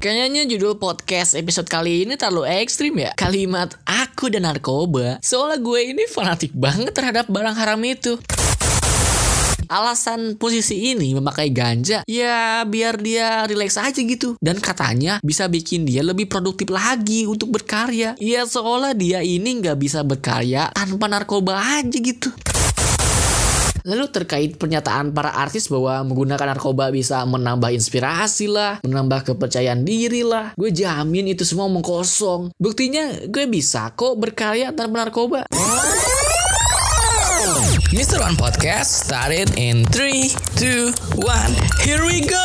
Kayaknya judul podcast episode kali ini terlalu ekstrim ya. Kalimat aku dan narkoba. Soalnya gue ini fanatik banget terhadap barang haram itu. Alasan posisi ini memakai ganja ya biar dia rileks aja gitu dan katanya bisa bikin dia lebih produktif lagi untuk berkarya. Ya seolah dia ini nggak bisa berkarya tanpa narkoba aja gitu. Lalu terkait pernyataan para artis bahwa menggunakan narkoba bisa menambah inspirasi lah, menambah kepercayaan diri lah. Gue jamin itu semua omong kosong. Buktinya gue bisa kok berkarya tanpa narkoba. Mr. One Podcast started in 3, 2, 1, here we go!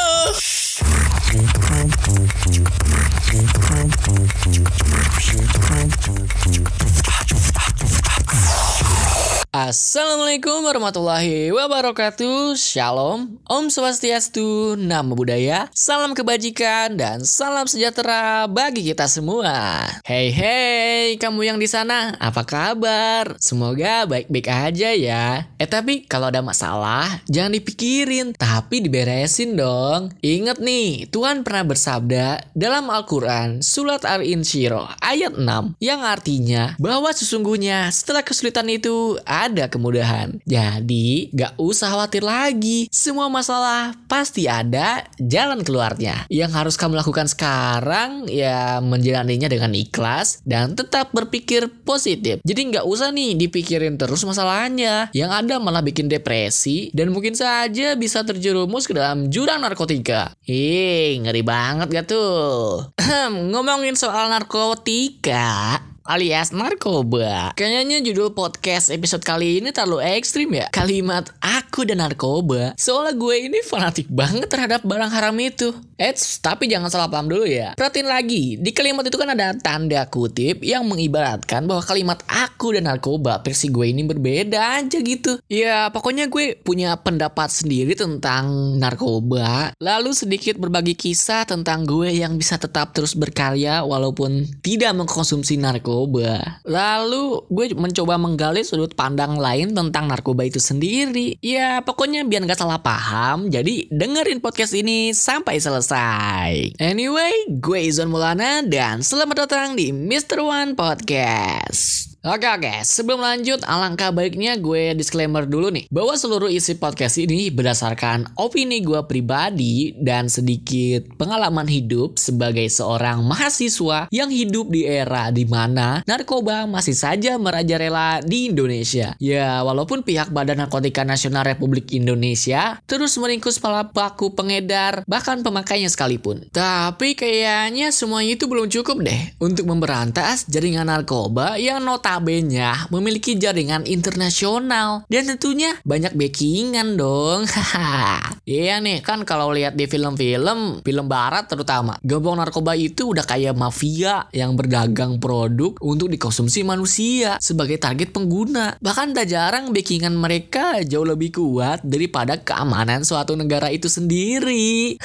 Assalamualaikum warahmatullahi wabarakatuh. Shalom Om Swastiastu Namo Buddhaya Salam kebajikan dan salam sejahtera bagi kita semua. Hey hey kamu yang di sana apa kabar? Semoga baik-baik aja ya. Eh tapi kalau ada masalah jangan dipikirin tapi diberesin dong. Ingat nih Tuhan pernah bersabda dalam Al-Quran Surat Al-Insyirah ayat 6 Yang artinya bahwa sesungguhnya setelah kesulitan itu ada kemudahan. Jadi, gak usah khawatir lagi. Semua masalah pasti ada jalan keluarnya. Yang harus kamu lakukan sekarang ya menjalaninya dengan ikhlas dan tetap berpikir positif. Jadi gak usah nih dipikirin terus masalahnya. Yang ada malah bikin depresi dan mungkin saja bisa terjerumus ke dalam jurang narkotika. Ih, ngeri banget gak tuh? Ngomongin soal narkotika, alias narkoba. Kayaknya judul podcast episode kali ini terlalu ekstrim ya. Kalimat aku dan narkoba. Soalnya gue ini fanatik banget terhadap barang haram itu. Eits, tapi jangan salah paham dulu ya. Perhatiin lagi, di kalimat itu kan ada tanda kutip yang mengibaratkan bahwa kalimat aku dan narkoba versi gue ini berbeda aja gitu. Ya, pokoknya gue punya pendapat sendiri tentang narkoba. Lalu sedikit berbagi kisah tentang gue yang bisa tetap terus berkarya walaupun tidak mengkonsumsi narkoba. Lalu gue mencoba menggali sudut pandang lain tentang narkoba itu sendiri. Ya, pokoknya biar gak salah paham. Jadi dengerin podcast ini sampai selesai. Anyway, gue Izon Mulana dan selamat datang di Mr. One Podcast. Oke oke, sebelum lanjut alangkah baiknya gue disclaimer dulu nih bahwa seluruh isi podcast ini berdasarkan opini gue pribadi dan sedikit pengalaman hidup sebagai seorang mahasiswa yang hidup di era di mana narkoba masih saja merajalela di Indonesia. Ya, walaupun pihak Badan Narkotika Nasional Republik Indonesia terus meringkus para pelaku pengedar bahkan pemakainya sekalipun. Tapi kayaknya semuanya itu belum cukup deh untuk memberantas jaringan narkoba yang nota notabene memiliki jaringan internasional dan tentunya banyak backingan dong. iya nih kan kalau lihat di film-film film barat terutama, gembong narkoba itu udah kayak mafia yang berdagang produk untuk dikonsumsi manusia sebagai target pengguna. Bahkan tak jarang backingan mereka jauh lebih kuat daripada keamanan suatu negara itu sendiri.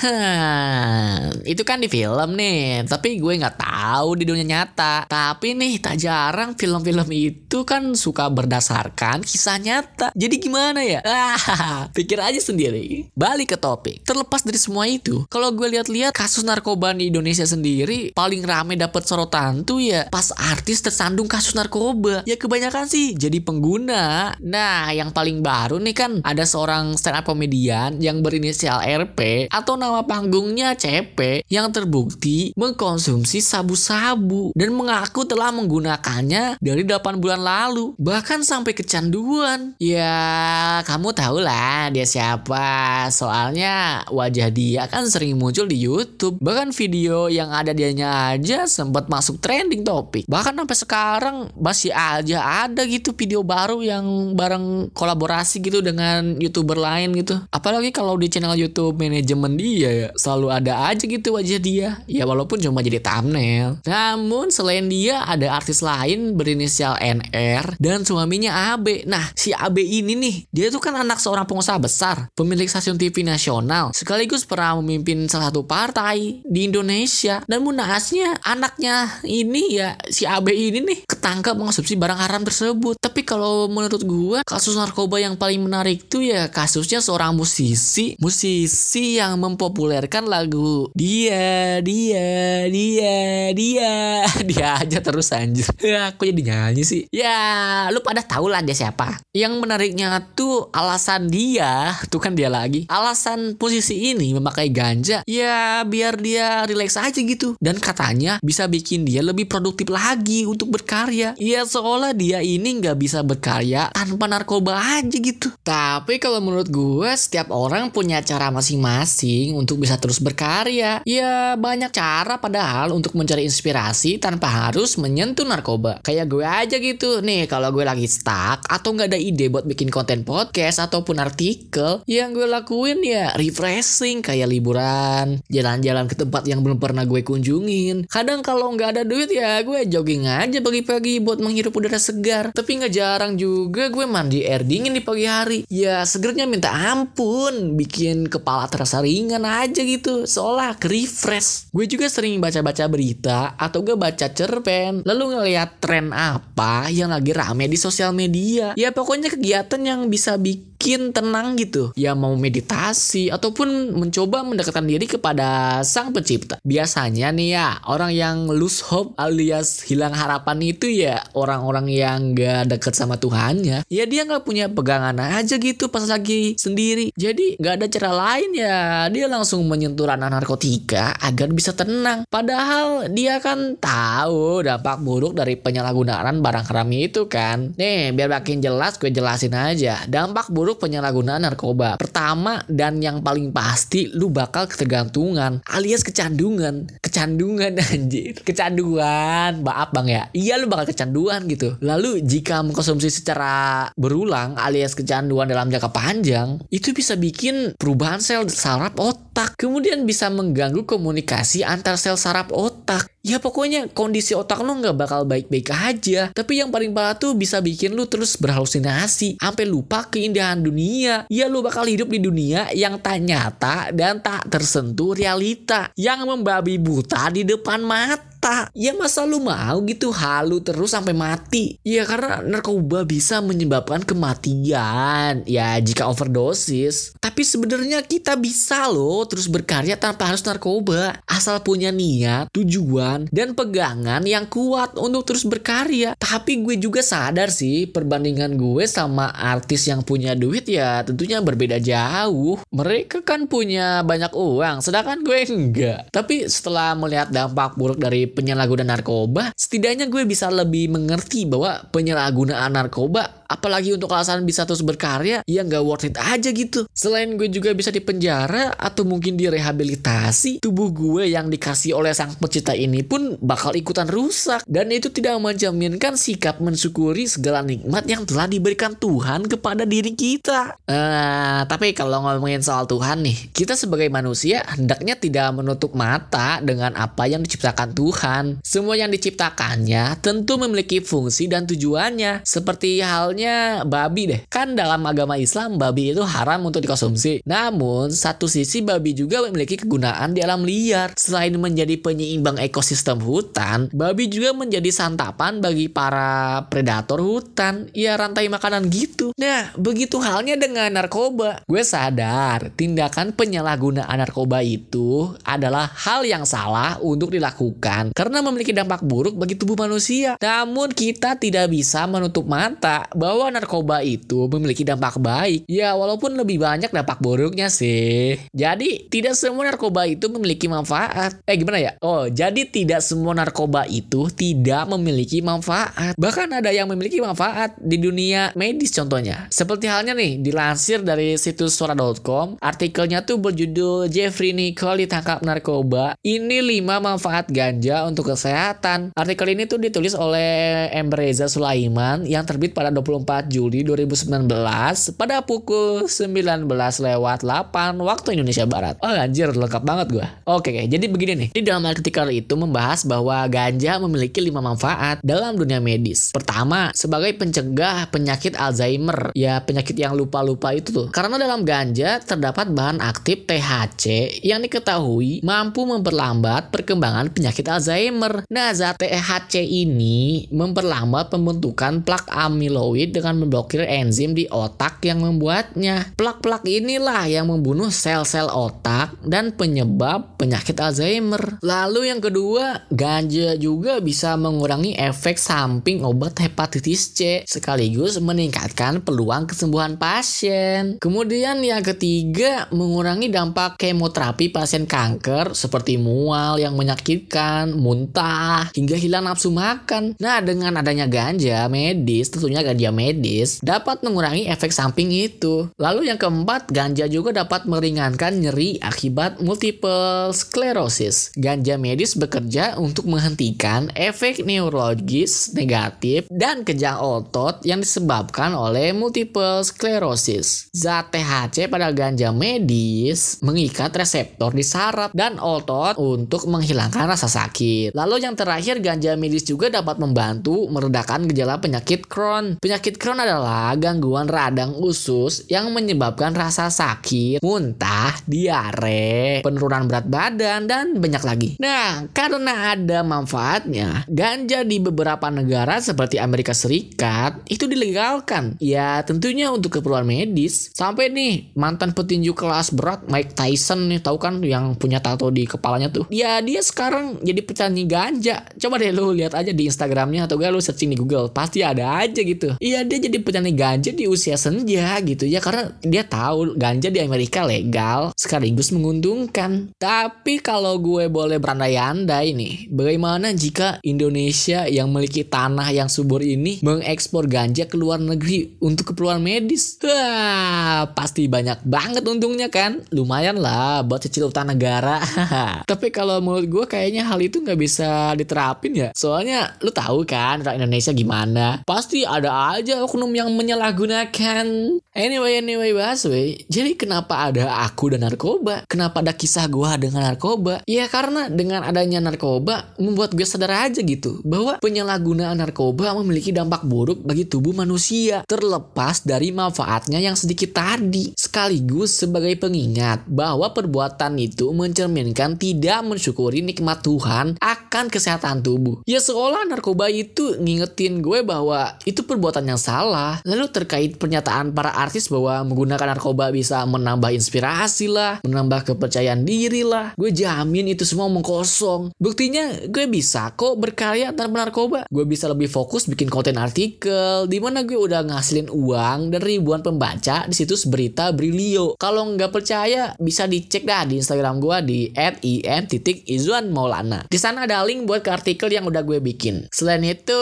itu kan di film nih, tapi gue nggak tahu di dunia nyata. Tapi nih tak jarang film-film film itu kan suka berdasarkan kisah nyata. Jadi gimana ya? Ah, pikir aja sendiri. Balik ke topik. Terlepas dari semua itu, kalau gue lihat-lihat kasus narkoba di Indonesia sendiri paling rame dapat sorotan tuh ya pas artis tersandung kasus narkoba. Ya kebanyakan sih jadi pengguna. Nah, yang paling baru nih kan ada seorang stand up komedian yang berinisial RP atau nama panggungnya CP yang terbukti mengkonsumsi sabu-sabu dan mengaku telah menggunakannya dari 8 bulan lalu. Bahkan sampai kecanduan. Ya, kamu tahu lah dia siapa. Soalnya wajah dia kan sering muncul di YouTube. Bahkan video yang ada dianya aja sempat masuk trending topik. Bahkan sampai sekarang masih aja ada gitu video baru yang bareng kolaborasi gitu dengan YouTuber lain gitu. Apalagi kalau di channel YouTube manajemen dia ya, selalu ada aja gitu wajah dia. Ya walaupun cuma jadi thumbnail. Namun selain dia ada artis lain berinisial berinisial NR dan suaminya AB. Nah, si AB ini nih, dia tuh kan anak seorang pengusaha besar, pemilik stasiun TV nasional, sekaligus pernah memimpin salah satu partai di Indonesia. Dan munasnya anaknya ini ya si AB ini nih ketangkap mengonsumsi barang haram tersebut. Tapi kalau menurut gua kasus narkoba yang paling menarik tuh ya kasusnya seorang musisi, musisi yang mempopulerkan lagu dia, dia, dia, dia, dia aja terus anjir. Ya, aku jadi nyanyi sih. Ya, lu pada tahu lah dia siapa. Yang menariknya tuh alasan dia, tuh kan dia lagi. Alasan posisi ini memakai ganja, ya biar dia rileks aja gitu. Dan katanya bisa bikin dia lebih produktif lagi untuk berkarya. Ya seolah dia ini nggak bisa berkarya tanpa narkoba aja gitu. Tapi kalau menurut gue, setiap orang punya cara masing-masing untuk bisa terus berkarya. Ya banyak cara padahal untuk mencari inspirasi tanpa harus menyentuh narkoba. Kayak gue aja gitu. Nih kalau gue lagi stuck atau nggak ada ide buat bikin konten podcast ataupun artikel, yang gue lakuin ya refreshing kayak liburan, jalan-jalan ke tempat yang belum pernah gue kunjungin. Kadang kalau nggak ada duit ya gue jogging aja pagi-pagi buat menghirup udara segar. Tapi nggak jarang juga gue mandi air dingin di pagi hari. Ya segernya minta ampun, bikin kepala terasa ringan aja gitu, seolah ke refresh. Gue juga sering baca-baca berita atau gue baca cerpen, lalu ngeliat tren apa yang lagi rame di sosial media. Ya pokoknya kegiatan yang bisa bikin tenang gitu. Ya mau meditasi ataupun mencoba mendekatkan diri kepada sang pencipta. Biasanya nih ya, orang yang lose hope alias hilang harapan itu ya orang-orang yang gak deket sama Tuhannya. Ya dia gak punya pegangan aja gitu pas lagi sendiri. Jadi gak ada cara lain ya dia langsung menyentuh ranah narkotika agar bisa tenang. Padahal dia kan tahu dampak buruk dari penyalahgunaan barang haram itu kan. Nih biar makin jelas gue jelasin aja. Dampak buruk penyalahgunaan narkoba. Pertama dan yang paling pasti lu bakal ketergantungan alias kecandungan. Kecandungan anjir. Kecanduan. Maaf bang ya. Iya lu bakal kecanduan gitu. Lalu jika mengkonsumsi secara berulang alias kecanduan dalam jangka panjang, itu bisa bikin perubahan sel saraf otak. Kemudian bisa mengganggu komunikasi antar sel saraf otak. Ya pokoknya kondisi otak lu nggak bakal baik-baik aja. Tapi yang paling parah tuh bisa bikin lu terus berhalusinasi. Sampai lupa keindahan dunia. Ya lu bakal hidup di dunia yang tak nyata dan tak tersentuh realita. Yang membabi buta di depan mata. Ya masa lu mau gitu halu terus sampai mati? Ya karena narkoba bisa menyebabkan kematian. Ya jika overdosis. Tapi sebenarnya kita bisa loh terus berkarya tanpa harus narkoba. Asal punya niat, tujuan, dan pegangan yang kuat untuk terus berkarya. Tapi gue juga sadar sih perbandingan gue sama artis yang punya duit ya tentunya berbeda jauh. Mereka kan punya banyak uang, sedangkan gue enggak. Tapi setelah melihat dampak buruk dari penyalahgunaan narkoba, setidaknya gue bisa lebih mengerti bahwa penyalahgunaan narkoba apalagi untuk alasan bisa terus berkarya ya nggak worth it aja gitu. Selain gue juga bisa dipenjara atau mungkin direhabilitasi tubuh gue yang dikasih oleh sang pencipta ini pun bakal ikutan rusak. Dan itu tidak menjaminkan sikap mensyukuri segala nikmat yang telah diberikan Tuhan kepada diri kita. Uh, tapi kalau ngomongin soal Tuhan nih kita sebagai manusia hendaknya tidak menutup mata dengan apa yang diciptakan Tuhan. Semua yang diciptakannya tentu memiliki fungsi dan tujuannya. Seperti halnya misalnya babi deh. Kan dalam agama Islam babi itu haram untuk dikonsumsi. Namun satu sisi babi juga memiliki kegunaan di alam liar. Selain menjadi penyeimbang ekosistem hutan, babi juga menjadi santapan bagi para predator hutan. Ya rantai makanan gitu. Nah, begitu halnya dengan narkoba. Gue sadar tindakan penyalahgunaan narkoba itu adalah hal yang salah untuk dilakukan karena memiliki dampak buruk bagi tubuh manusia. Namun kita tidak bisa menutup mata bahwa narkoba itu memiliki dampak baik. Ya, walaupun lebih banyak dampak buruknya sih. Jadi, tidak semua narkoba itu memiliki manfaat. Eh, gimana ya? Oh, jadi tidak semua narkoba itu tidak memiliki manfaat. Bahkan ada yang memiliki manfaat di dunia medis contohnya. Seperti halnya nih, dilansir dari situs suara.com, artikelnya tuh berjudul Jeffrey Nicole ditangkap narkoba. Ini 5 manfaat ganja untuk kesehatan. Artikel ini tuh ditulis oleh Emreza Sulaiman yang terbit pada 24 Juli 2019 pada pukul 19 lewat 8 waktu Indonesia Barat. Oh anjir, lengkap banget gua. Oke, oke. jadi begini nih. Di dalam artikel itu membahas bahwa ganja memiliki lima manfaat dalam dunia medis. Pertama, sebagai pencegah penyakit Alzheimer. Ya, penyakit yang lupa-lupa itu tuh. Karena dalam ganja terdapat bahan aktif THC yang diketahui mampu memperlambat perkembangan penyakit Alzheimer. Nah, zat THC ini memperlambat pembentukan plak amiloid dengan memblokir enzim di otak yang membuatnya. Plak-plak inilah yang membunuh sel-sel otak dan penyebab penyakit Alzheimer. Lalu yang kedua, ganja juga bisa mengurangi efek samping obat hepatitis C sekaligus meningkatkan peluang kesembuhan pasien. Kemudian yang ketiga, mengurangi dampak kemoterapi pasien kanker seperti mual yang menyakitkan, muntah, hingga hilang nafsu makan. Nah, dengan adanya ganja medis, tentunya ganja medis dapat mengurangi efek samping itu. Lalu yang keempat, ganja juga dapat meringankan nyeri akibat multiple sclerosis. Ganja medis bekerja untuk menghentikan efek neurologis negatif dan kejang otot yang disebabkan oleh multiple sclerosis. Zat THC pada ganja medis mengikat reseptor di saraf dan otot untuk menghilangkan rasa sakit. Lalu yang terakhir ganja medis juga dapat membantu meredakan gejala penyakit Crohn. Penyakit Crohn adalah gangguan radang usus yang menyebabkan rasa sakit, muntah, diare, penurunan berat badan dan banyak lagi. Nah, karena ada manfaatnya, ganja di beberapa negara seperti Amerika Serikat itu dilegalkan. Ya, tentunya untuk keperluan medis. Sampai nih mantan petinju kelas berat Mike Tyson nih tahu kan yang punya tato di kepalanya tuh. Ya, dia sekarang jadi pecanyi ganja. Coba deh lu lihat aja di Instagramnya atau gak lu searching di Google, pasti ada aja gitu. Iya, dia jadi pecanyi ganja di usia senja gitu ya karena dia tahu ganja di Amerika legal sekaligus menguntungkan. Tapi kalau gue boleh berandai-andai nih, bagaimana jika Indonesia yang memiliki tanah yang subur ini mengekspor ganja ke luar negeri untuk keperluan medis? Wah, pasti banyak banget untungnya kan? Lumayan lah buat cicil utang negara. Tapi kalau menurut gue kayaknya hal itu nggak bisa diterapin ya. Soalnya lu tahu kan orang Indonesia gimana? Pasti ada aja oknum yang menyalahgunakan. Anyway, anyway, bahas we. Jadi kenapa ada aku dan narkoba? Kenapa ada kisah gua dengan narkoba? Ya karena dengan adanya narkoba membuat gue sadar aja gitu bahwa penyalahgunaan narkoba memiliki dampak buruk bagi tubuh manusia terlepas dari manfaatnya yang sedikit tadi. Sekaligus sebagai pengingat bahwa perbuatan itu mencerminkan tidak mensyukuri nikmat Tuhan akan kesehatan tubuh. Ya seolah narkoba itu ngingetin gue bahwa itu perbuatan yang salah. Lalu terkait pernyataan para artis bahwa menggunakan narkoba bisa menambah inspirasi lah, menambah kepercayaan diri lah. Gue jamin itu semua mengkosong. Buktinya gue bisa kok berkarya tanpa narkoba. Gue bisa lebih fokus bikin konten artikel, di mana gue udah ngasilin uang dan ribuan pembaca di situs berita Brilio. Kalau nggak percaya bisa dicek dah di Instagram gue di @im.izwan Di sana ada link buat ke artikel yang udah gue bikin. Selain itu,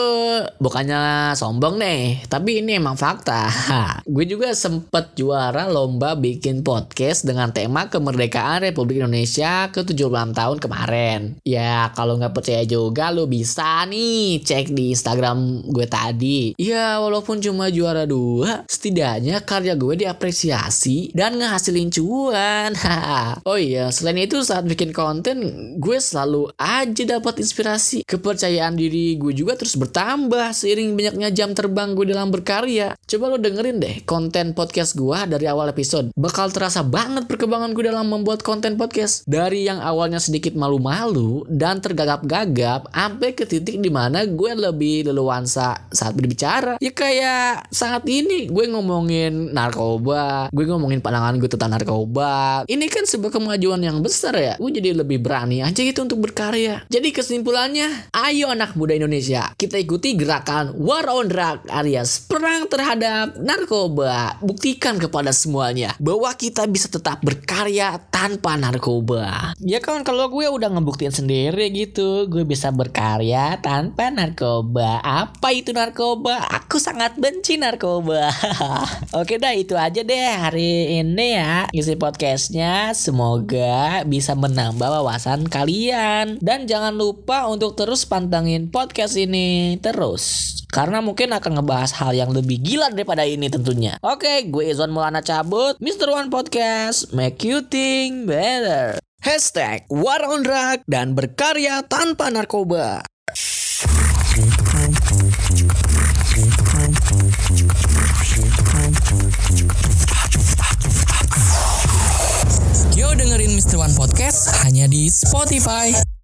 bukannya sombong nih, tapi ini emang fakta. gue juga sempet juara lomba bikin podcast dengan tema kemerdekaan Republik Indonesia ke-76 tahun kemarin. Ya, kalau nggak percaya juga lo bisa nih cek di Instagram gue tadi. Ya, walaupun cuma juara dua, setidaknya karya gue diapresiasi dan ngehasilin cuan. oh iya, selain itu saat bikin konten, gue selalu aja dapat inspirasi. Kepercayaan diri gue juga terus bertambah seiring banyaknya jam terbang gue dalam berkarya. Coba lo dengerin deh konten podcast gue dari awal episode. Bakal terasa banget perkembangan gue dalam membuat konten podcast. Dari yang awalnya sedikit malu-malu dan tergagap-gagap, sampai ke titik di mana gue lebih leluasa saat berbicara. Ya kayak saat ini gue ngomongin narkoba, gue ngomongin pandangan gue tentang narkoba. Ini kan sebuah kemajuan yang besar ya. Gue jadi lebih berani aja gitu untuk berkarya. Jadi kesimpulannya, ayo anak muda Indonesia, kita ikuti gerakan War on Drug alias perang terhadap narkoba. Buktikan kepada semuanya bahwa kita bisa tetap berkarya tanpa narkoba. Ya kan kalau gue udah ngebuktiin sendiri gitu, gue bisa berkarya tanpa narkoba. Apa itu narkoba? Aku sangat benci narkoba. Oke dah itu aja deh hari ini ya isi podcastnya. Semoga bisa menambah wawasan kalian dan jangan lupa untuk terus pantengin podcast ini terus. Karena mungkin akan ngebahas hal yang lebih gila daripada ini tentunya. Oke, gue Izwan Mulana cabut. Mr. One Podcast, make you think better. Hashtag War on Drug dan berkarya tanpa narkoba. Podcast hanya di Spotify.